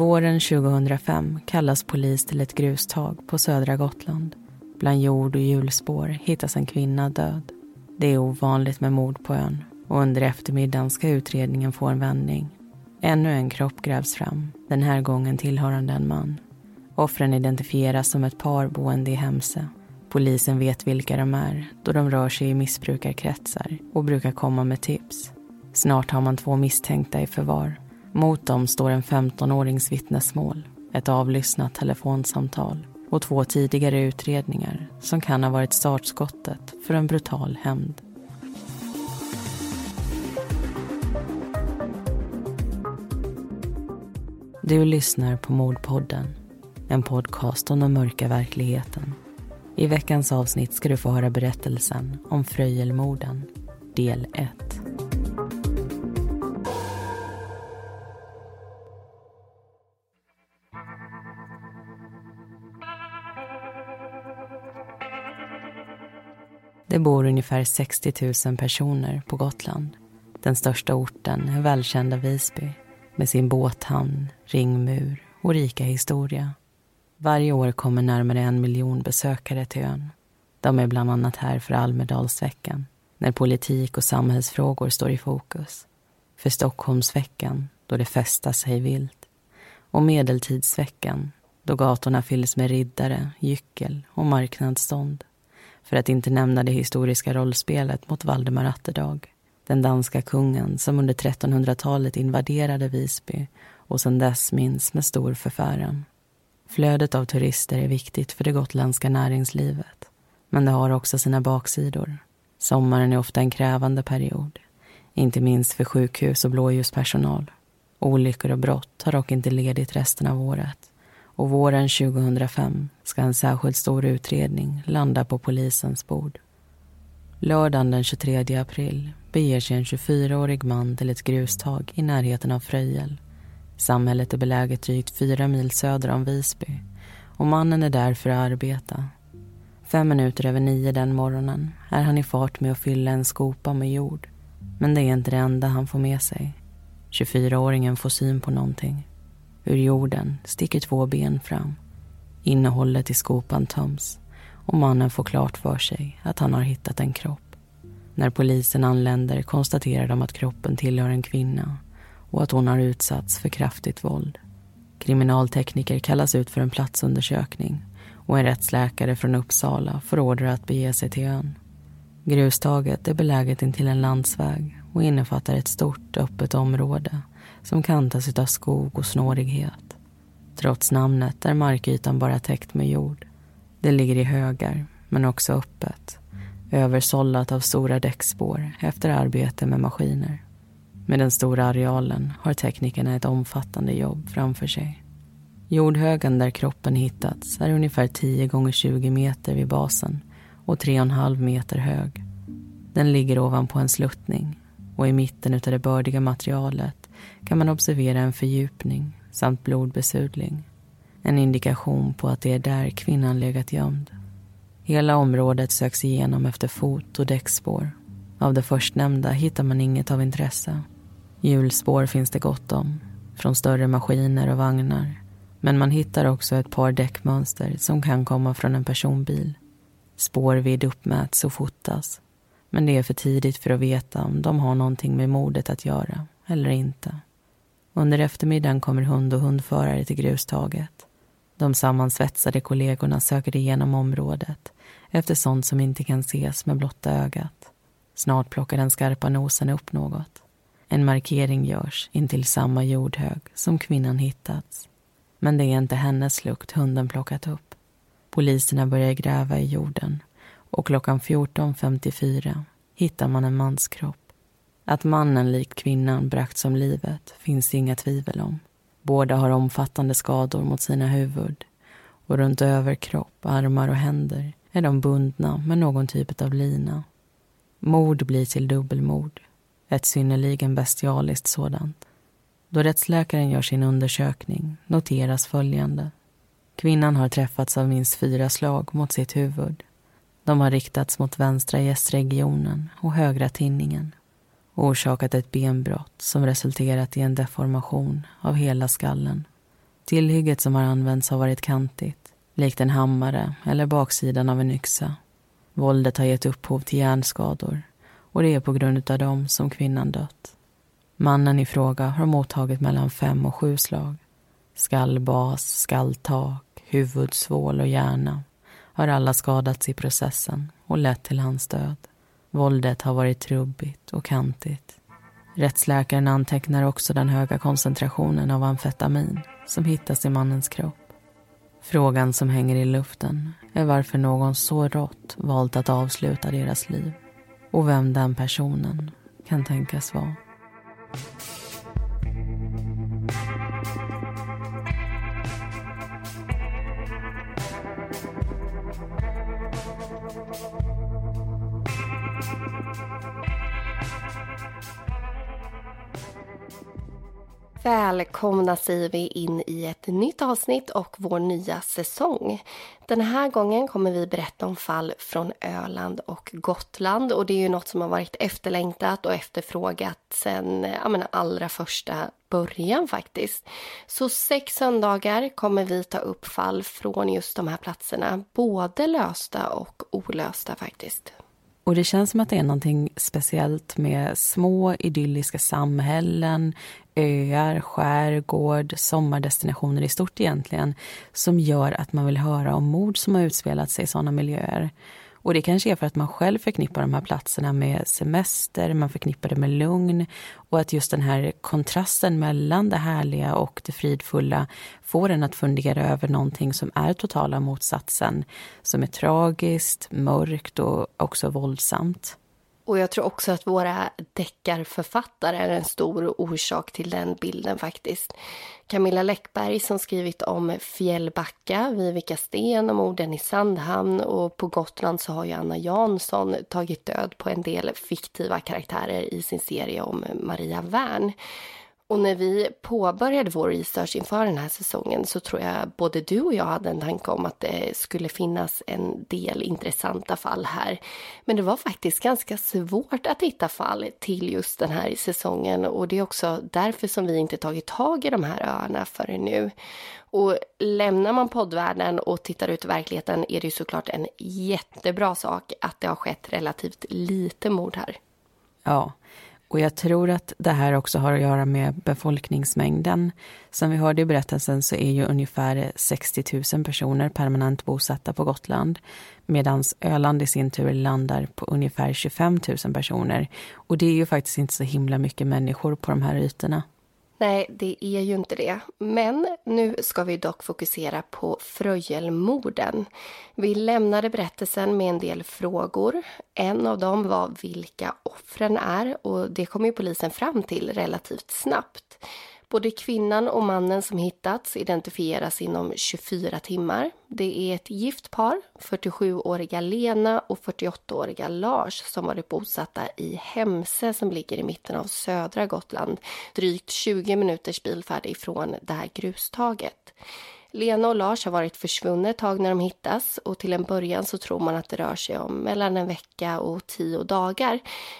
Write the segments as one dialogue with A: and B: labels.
A: Våren 2005 kallas polis till ett grustag på södra Gotland. Bland jord och hjulspår hittas en kvinna död. Det är ovanligt med mord på ön och under eftermiddagen ska utredningen få en vändning. Ännu en kropp grävs fram, den här gången tillhörande en man. Offren identifieras som ett par boende i Hemse. Polisen vet vilka de är då de rör sig i missbrukarkretsar och brukar komma med tips. Snart har man två misstänkta i förvar. Mot dem står en 15-årings vittnesmål, ett avlyssnat telefonsamtal och två tidigare utredningar som kan ha varit startskottet för en brutal hämnd. Du lyssnar på Mordpodden, en podcast om den mörka verkligheten. I veckans avsnitt ska du få höra berättelsen om Fröjelmorden, del 1. Det bor ungefär 60 000 personer på Gotland. Den största orten är välkända Visby med sin båthamn, ringmur och rika historia. Varje år kommer närmare en miljon besökare till ön. De är bland annat här för Almedalsveckan när politik och samhällsfrågor står i fokus. För Stockholmsveckan, då det festas sig vilt. Och Medeltidsveckan, då gatorna fylls med riddare, gyckel och marknadsstånd. För att inte nämna det historiska rollspelet mot Valdemar Atterdag den danska kungen som under 1300-talet invaderade Visby och sedan dess minns med stor förfäran. Flödet av turister är viktigt för det gotländska näringslivet. Men det har också sina baksidor. Sommaren är ofta en krävande period. Inte minst för sjukhus och blåljuspersonal. Olyckor och brott har dock inte ledigt resten av året. Och våren 2005 ska en särskilt stor utredning landa på polisens bord. Lördagen den 23 april beger sig en 24-årig man till ett grustag i närheten av Fröjel. Samhället är beläget drygt fyra mil söder om Visby och mannen är där för att arbeta. Fem minuter över nio den morgonen är han i fart med att fylla en skopa med jord. Men det är inte det enda han får med sig. 24-åringen får syn på någonting. Ur jorden sticker två ben fram. Innehållet i skopan töms och mannen får klart för sig att han har hittat en kropp. När polisen anländer konstaterar de att kroppen tillhör en kvinna och att hon har utsatts för kraftigt våld. Kriminaltekniker kallas ut för en platsundersökning och en rättsläkare från Uppsala får order att bege sig till ön. Grustaget är beläget intill en landsväg och innefattar ett stort öppet område som kantas av skog och snårighet. Trots namnet är markytan bara täckt med jord. Det ligger i högar, men också öppet översållat av stora däckspår efter arbete med maskiner. Med den stora arealen har teknikerna ett omfattande jobb framför sig. Jordhögen där kroppen hittats är ungefär 10 gånger 20 meter vid basen och 3,5 meter hög. Den ligger ovanpå en sluttning och i mitten av det bördiga materialet kan man observera en fördjupning samt blodbesudling. En indikation på att det är där kvinnan legat gömd. Hela området söks igenom efter fot och däckspår. Av det förstnämnda hittar man inget av intresse. Hjulspår finns det gott om, från större maskiner och vagnar. Men man hittar också ett par däckmönster som kan komma från en personbil. Spårvidd uppmäts och fotas. Men det är för tidigt för att veta om de har någonting med mordet att göra eller inte. Under eftermiddagen kommer hund och hundförare till grustaget. De sammansvetsade kollegorna söker igenom området efter sånt som inte kan ses med blotta ögat. Snart plockar den skarpa nosen upp något. En markering görs intill samma jordhög som kvinnan hittats. Men det är inte hennes lukt hunden plockat upp. Poliserna börjar gräva i jorden och klockan 14.54 hittar man en manskropp. Att mannen likt kvinnan bragts om livet finns det inga tvivel om. Båda har omfattande skador mot sina huvud och runt överkropp, armar och händer är de bundna med någon typ av lina. Mord blir till dubbelmord, ett synnerligen bestialiskt sådant. Då rättsläkaren gör sin undersökning noteras följande. Kvinnan har träffats av minst fyra slag mot sitt huvud. De har riktats mot vänstra gästregionen och högra tinningen och orsakat ett benbrott som resulterat i en deformation av hela skallen. Tillhygget som har använts har varit kantigt, likt en hammare eller baksidan av en yxa. Våldet har gett upphov till hjärnskador och det är på grund av dem som kvinnan dött. Mannen i fråga har mottagit mellan fem och sju slag. Skallbas, skalltak, huvudsvål och hjärna har alla skadats i processen och lett till hans död. Våldet har varit trubbigt och kantigt. Rättsläkaren antecknar också den höga koncentrationen av amfetamin som hittas i mannens kropp. Frågan som hänger i luften är varför någon så rått valt att avsluta deras liv och vem den personen kan tänkas vara.
B: Välkomna säger vi in i ett nytt avsnitt och vår nya säsong. Den här gången kommer vi berätta om fall från Öland och Gotland och det är ju något som har varit efterlängtat och efterfrågat sen ja, men allra första början faktiskt. Så sex söndagar kommer vi ta upp fall från just de här platserna, både lösta och olösta faktiskt.
A: Och det känns som att det är någonting speciellt med små idylliska samhällen, öar, skärgård, sommardestinationer i stort egentligen som gör att man vill höra om mord som har utspelat sig i sådana miljöer. Och det kanske är för att man själv förknippar de här platserna med semester, man förknippar det med lugn och att just den här kontrasten mellan det härliga och det fridfulla får en att fundera över någonting som är totala motsatsen, som är tragiskt, mörkt och också våldsamt.
B: Och jag tror också att våra deckarförfattare är en stor orsak till den bilden faktiskt. Camilla Läckberg som skrivit om Fjällbacka, Vivica Sten och morden i Sandhamn och på Gotland så har ju Anna Jansson tagit död på en del fiktiva karaktärer i sin serie om Maria Wern. Och när vi påbörjade vår research inför den här säsongen så tror jag både du och jag hade en tanke om att det skulle finnas en del intressanta fall här. Men det var faktiskt ganska svårt att hitta fall till just den här säsongen och det är också därför som vi inte tagit tag i de här öarna förrän nu. Och lämnar man poddvärlden och tittar ut i verkligheten är det ju såklart en jättebra sak att det har skett relativt lite mord här.
A: Ja, och jag tror att det här också har att göra med befolkningsmängden. Som vi hörde i berättelsen så är ju ungefär 60 000 personer permanent bosatta på Gotland. Medan Öland i sin tur landar på ungefär 25 000 personer. Och det är ju faktiskt inte så himla mycket människor på de här ytorna.
B: Nej, det är ju inte det. Men nu ska vi dock fokusera på Fröjelmorden. Vi lämnade berättelsen med en del frågor. En av dem var vilka offren är och det kom ju polisen fram till relativt snabbt. Både kvinnan och mannen som hittats identifieras inom 24 timmar. Det är ett gift par, 47-åriga Lena och 48-åriga Lars som varit bosatta i Hemse som ligger i mitten av södra Gotland, drygt 20 minuters bilfärd ifrån det här grustaget. Lena och Lars har varit försvunna ett tag när de hittas och till en början så tror man att det rör sig om mellan en vecka och tio dagar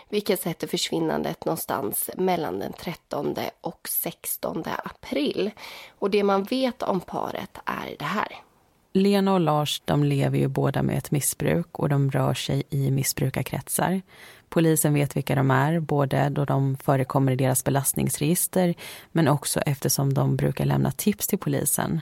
B: vilket sätter försvinnandet någonstans mellan den 13 och 16 april. Och det man vet om paret är det här.
A: Lena och Lars de lever ju båda med ett missbruk och de rör sig i missbrukarkretsar. Polisen vet vilka de är, både då de förekommer i deras belastningsregister men också eftersom de brukar lämna tips till polisen.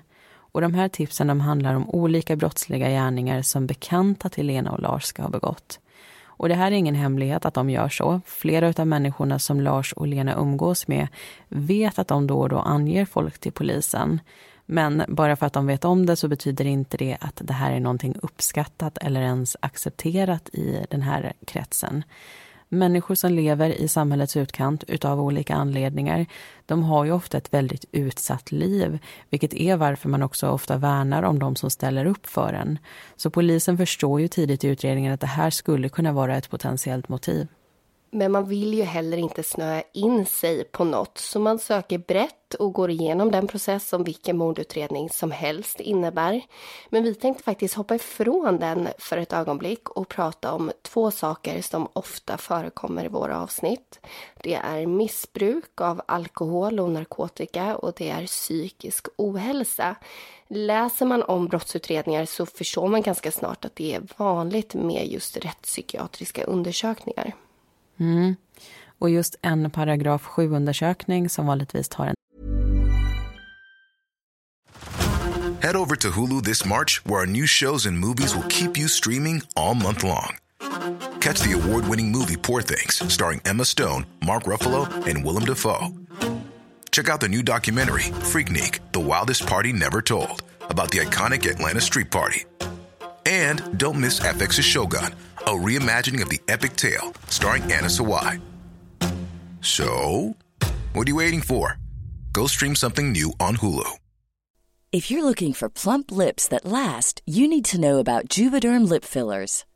A: Och de här tipsen de handlar om olika brottsliga gärningar som bekanta till Lena och Lars ska ha begått. Och det här är ingen hemlighet att de gör så. Flera av människorna som Lars och Lena umgås med vet att de då och då anger folk till polisen. Men bara för att de vet om det så betyder inte det att det här är någonting uppskattat eller ens accepterat i den här kretsen. Människor som lever i samhällets utkant utav olika anledningar, de har ju ofta ett väldigt utsatt liv, vilket är varför man också ofta värnar om de som ställer upp för en. Så polisen förstår ju tidigt i utredningen att det här skulle kunna vara ett potentiellt motiv.
B: Men man vill ju heller inte snöa in sig på något så man söker brett och går igenom den process som vilken mordutredning som helst innebär. Men vi tänkte faktiskt hoppa ifrån den för ett ögonblick och prata om två saker som ofta förekommer i våra avsnitt. Det är missbruk av alkohol och narkotika och det är psykisk ohälsa. Läser man om brottsutredningar så förstår man ganska snart att det är vanligt med just rättspsykiatriska undersökningar.
A: Mm. Och just en paragraf 7-undersökning som vanligtvis tar en
C: Head over to Hulu this March where our new shows and movies will keep you streaming all month long. Catch the award-winning movie Poor things starring Emma Stone, Mark Ruffalo and Willem Dafoe. Check out the new documentary Freaknik, The Wildest Party Never Told about the iconic Atlanta Street Party. And don't miss FX's Shogun a reimagining of the epic tale starring Anna Sawai. So, what are you waiting for? Go stream something new on Hulu.
D: If you're looking for plump lips that last, you need to know about Juvederm lip fillers.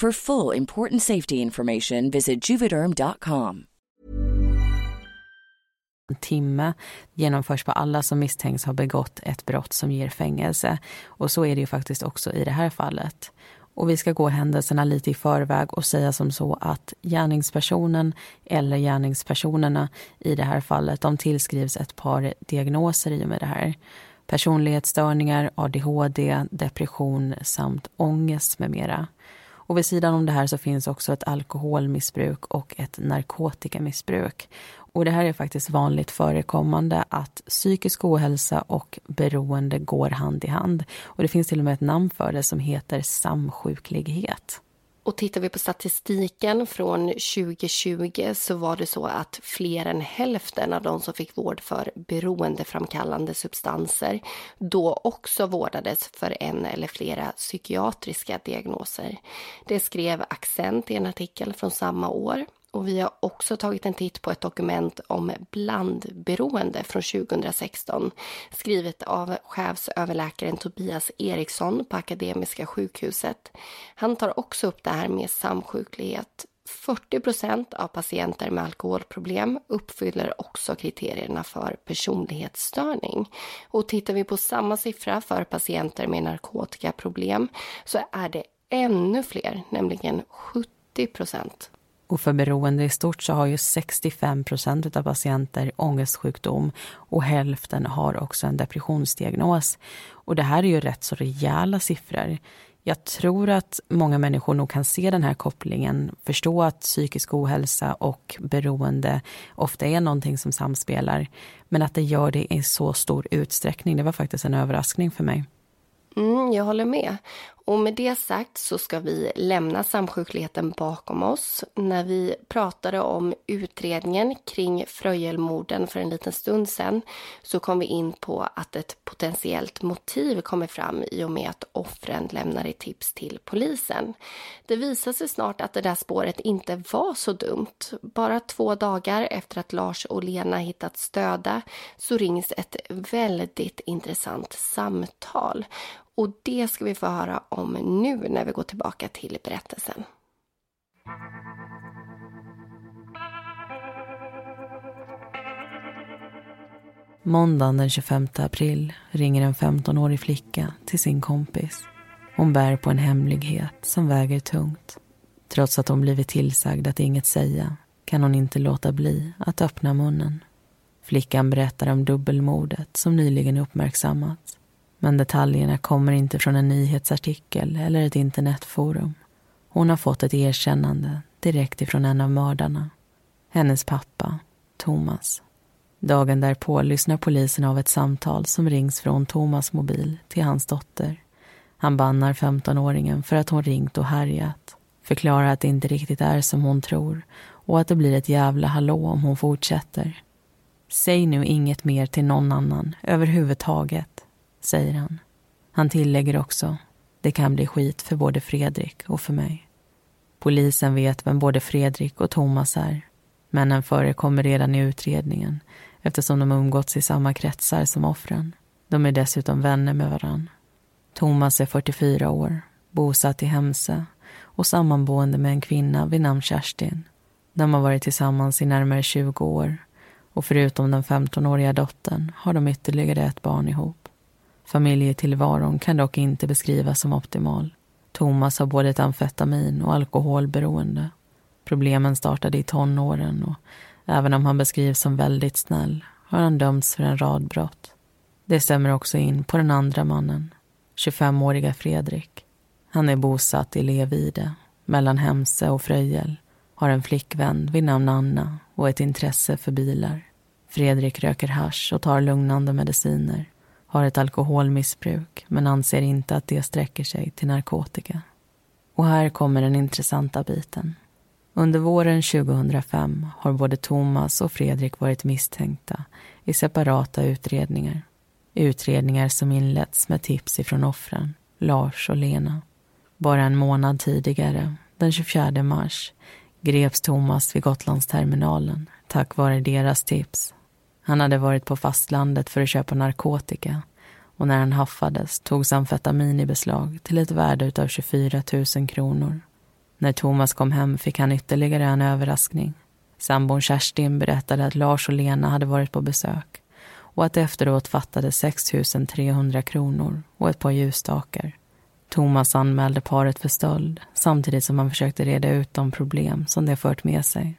D: For full important safety information visit juvederm.com.
A: En timme genomförs på alla som misstänks ha begått ett brott som ger fängelse. Och så är det ju faktiskt också i det här fallet. Och vi ska gå händelserna lite i förväg och säga som så att gärningspersonen eller gärningspersonerna i det här fallet, de tillskrivs ett par diagnoser i och med det här. Personlighetsstörningar, ADHD, depression samt ångest med mera. Och vid sidan om det här så finns också ett alkoholmissbruk och ett narkotikamissbruk. Och det här är faktiskt vanligt förekommande att psykisk ohälsa och beroende går hand i hand. Och det finns till och med ett namn för det som heter samsjuklighet.
B: Och tittar vi på statistiken från 2020 så var det så att fler än hälften av de som fick vård för beroendeframkallande substanser då också vårdades för en eller flera psykiatriska diagnoser. Det skrev Accent i en artikel från samma år. Och vi har också tagit en titt på ett dokument om blandberoende från 2016 skrivet av chefsöverläkaren Tobias Eriksson på Akademiska sjukhuset. Han tar också upp det här med samsjuklighet 40 procent av patienter med alkoholproblem uppfyller också kriterierna för personlighetsstörning. Och tittar vi på samma siffra för patienter med narkotikaproblem så är det ännu fler, nämligen 70 procent.
A: Och för beroende i stort så har ju 65 procent av patienter ångestsjukdom och hälften har också en depressionsdiagnos. Och det här är ju rätt så rejäla siffror. Jag tror att många människor nog kan se den här kopplingen, förstå att psykisk ohälsa och beroende ofta är någonting som samspelar. Men att det gör det i så stor utsträckning, det var faktiskt en överraskning för mig.
B: Mm, jag håller med. Och med det sagt så ska vi lämna samsjukligheten bakom oss. När vi pratade om utredningen kring Fröjelmorden för en liten stund sedan så kom vi in på att ett potentiellt motiv kommer fram i och med att offren lämnade tips till polisen. Det visade sig snart att det där spåret inte var så dumt. Bara två dagar efter att Lars och Lena hittats döda så rings ett väldigt intressant samtal och det ska vi få höra om nu när vi går tillbaka till berättelsen.
A: Måndagen den 25 april ringer en 15-årig flicka till sin kompis. Hon bär på en hemlighet som väger tungt. Trots att hon blivit tillsagd att inget säga kan hon inte låta bli att öppna munnen. Flickan berättar om dubbelmordet som nyligen uppmärksammats. Men detaljerna kommer inte från en nyhetsartikel eller ett internetforum. Hon har fått ett erkännande direkt ifrån en av mördarna. Hennes pappa, Thomas. Dagen därpå lyssnar polisen av ett samtal som rings från Thomas mobil till hans dotter. Han bannar 15-åringen för att hon ringt och härjat. Förklarar att det inte riktigt är som hon tror och att det blir ett jävla hallå om hon fortsätter. Säg nu inget mer till någon annan överhuvudtaget, säger han. Han tillägger också, det kan bli skit för både Fredrik och för mig. Polisen vet vem både Fredrik och Thomas är. Männen förekommer redan i utredningen eftersom de umgåtts i samma kretsar som offren. De är dessutom vänner med varann. Thomas är 44 år, bosatt i Hemse och sammanboende med en kvinna vid namn Kerstin. De har varit tillsammans i närmare 20 år och förutom den 15-åriga dottern har de ytterligare ett barn ihop. Familjetillvaron kan dock inte beskrivas som optimal. Thomas har både ett amfetamin och alkoholberoende. Problemen startade i tonåren och även om han beskrivs som väldigt snäll har han dömts för en rad brott. Det stämmer också in på den andra mannen, 25-åriga Fredrik. Han är bosatt i Levide, mellan Hemse och Fröjel, har en flickvän vid namn Anna och ett intresse för bilar. Fredrik röker hash och tar lugnande mediciner, har ett alkoholmissbruk men anser inte att det sträcker sig till narkotika. Och här kommer den intressanta biten. Under våren 2005 har både Thomas och Fredrik varit misstänkta i separata utredningar. Utredningar som inletts med tips ifrån offren, Lars och Lena. Bara en månad tidigare, den 24 mars, greps Thomas vid Gotlandsterminalen tack vare deras tips. Han hade varit på fastlandet för att köpa narkotika och när han haffades togs amfetamin i beslag till ett värde av 24 000 kronor. När Thomas kom hem fick han ytterligare en överraskning. Sambon Kerstin berättade att Lars och Lena hade varit på besök och att efteråt fattades 6 300 kronor och ett par ljusstakar. Thomas anmälde paret för stöld samtidigt som han försökte reda ut de problem som det fört med sig.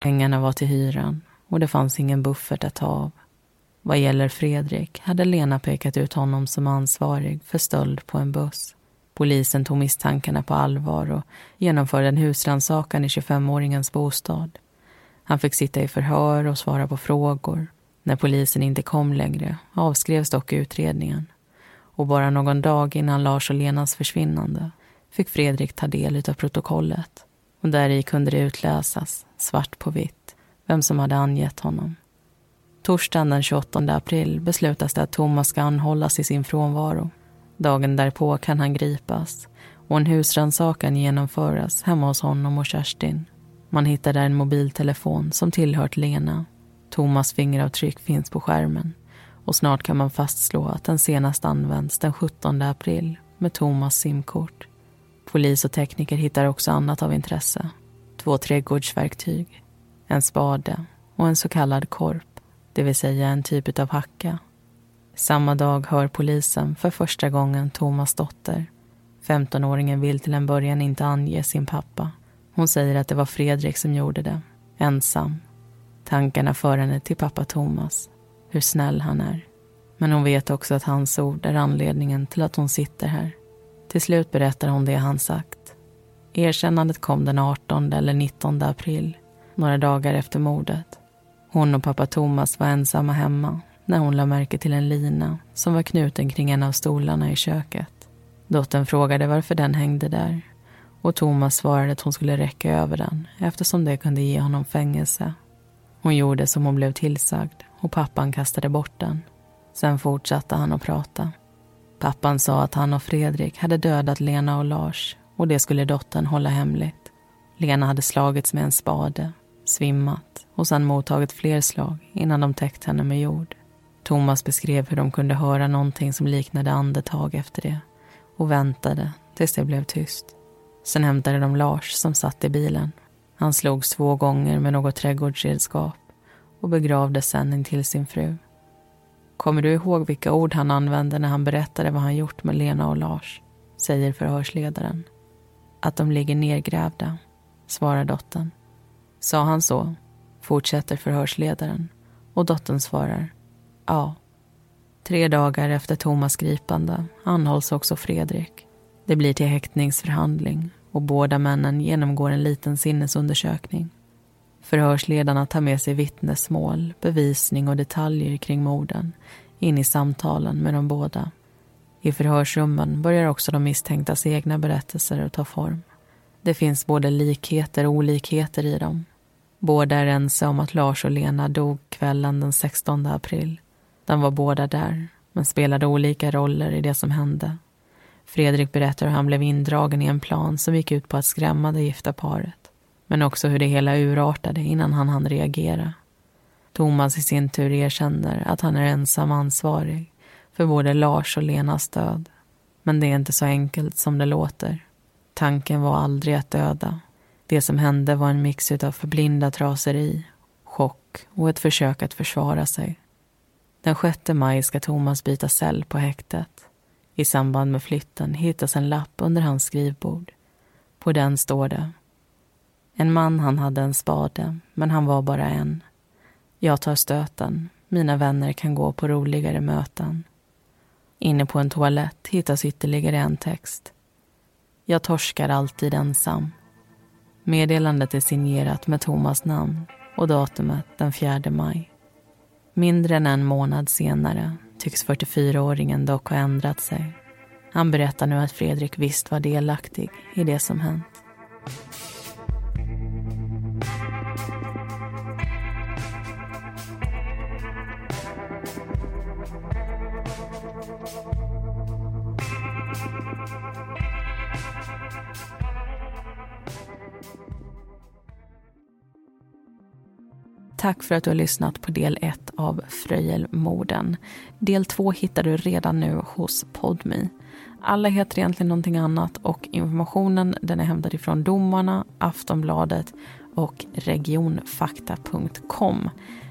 A: Pengarna var till hyran och det fanns ingen buffert att ta av. Vad gäller Fredrik hade Lena pekat ut honom som ansvarig för stöld på en buss. Polisen tog misstankarna på allvar och genomförde en husrannsakan i 25-åringens bostad. Han fick sitta i förhör och svara på frågor. När polisen inte kom längre avskrevs dock utredningen. Och bara någon dag innan Lars och Lenas försvinnande fick Fredrik ta del av protokollet. Och där i kunde det utläsas, svart på vitt, vem som hade angett honom. Torsdagen den 28 april beslutas det att Thomas ska anhållas i sin frånvaro. Dagen därpå kan han gripas och en husrannsakan genomföras hemma hos honom och Kerstin. Man hittar där en mobiltelefon som tillhört Lena. Thomas fingeravtryck finns på skärmen och snart kan man fastslå att den senast används den 17 april med Thomas simkort. Polis och tekniker hittar också annat av intresse. Två trädgårdsverktyg, en spade och en så kallad korp, det vill säga en typ av hacka. Samma dag hör polisen för första gången Thomas dotter. 15-åringen vill till en början inte ange sin pappa. Hon säger att det var Fredrik som gjorde det, ensam. Tankarna för henne till pappa Thomas, hur snäll han är. Men hon vet också att hans ord är anledningen till att hon sitter här. Till slut berättar hon det han sagt. Erkännandet kom den 18 eller 19 april, några dagar efter mordet. Hon och pappa Thomas var ensamma hemma när hon lade märke till en lina som var knuten kring en av stolarna i köket. Dottern frågade varför den hängde där och Thomas svarade att hon skulle räcka över den eftersom det kunde ge honom fängelse. Hon gjorde som hon blev tillsagd och pappan kastade bort den. Sen fortsatte han att prata. Pappan sa att han och Fredrik hade dödat Lena och Lars och det skulle dottern hålla hemligt. Lena hade slagits med en spade, svimmat och sedan mottagit fler slag innan de täckt henne med jord. Thomas beskrev hur de kunde höra någonting som liknade andetag efter det och väntade tills det blev tyst. Sen hämtade de Lars som satt i bilen. Han slogs två gånger med något trädgårdsredskap och begravdes sen intill sin fru. Kommer du ihåg vilka ord han använde när han berättade vad han gjort med Lena och Lars? säger förhörsledaren. Att de ligger nedgrävda, svarar dottern. Sa han så? Fortsätter förhörsledaren. Och dottern svarar. Ja. Tre dagar efter Thomas gripande anhålls också Fredrik. Det blir till häktningsförhandling och båda männen genomgår en liten sinnesundersökning. Förhörsledarna tar med sig vittnesmål, bevisning och detaljer kring morden in i samtalen med de båda. I förhörsrummen börjar också de misstänktas egna berättelser att ta form. Det finns både likheter och olikheter i dem. Båda är ense om att Lars och Lena dog kvällen den 16 april. De var båda där, men spelade olika roller i det som hände. Fredrik berättar hur han blev indragen i en plan som gick ut på att skrämma det gifta paret. Men också hur det hela urartade innan han hann reagera. Thomas i sin tur erkänner att han är ensam ansvarig för både Lars och Lenas död. Men det är inte så enkelt som det låter. Tanken var aldrig att döda. Det som hände var en mix av förblindat raseri, chock och ett försök att försvara sig. Den 6 maj ska Thomas byta cell på häktet. I samband med flytten hittas en lapp under hans skrivbord. På den står det en man han hade en spade, men han var bara en. Jag tar stöten. Mina vänner kan gå på roligare möten. Inne på en toalett hittas ytterligare en text. Jag torskar alltid ensam. Meddelandet är signerat med Thomas namn och datumet den 4 maj. Mindre än en månad senare tycks 44-åringen dock ha ändrat sig. Han berättar nu att Fredrik visst var delaktig i det som hänt. Tack för att du har lyssnat på del 1 av Fröjelmorden. Del 2 hittar du redan nu hos Podmi. Alla heter egentligen någonting annat och informationen den är hämtad ifrån Domarna, Aftonbladet och regionfakta.com.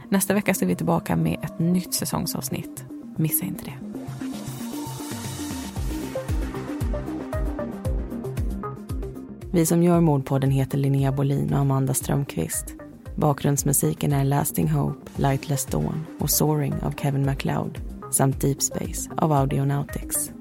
A: Nästa vecka är vi tillbaka med ett nytt säsongsavsnitt. Missa inte det. Vi som gör Mordpodden heter Linnea Bolin och Amanda Strömqvist. Bakgrundsmusiken är Lasting Hope, Lightless Dawn och Soaring av Kevin MacLeod samt Deep Space av Audionautics.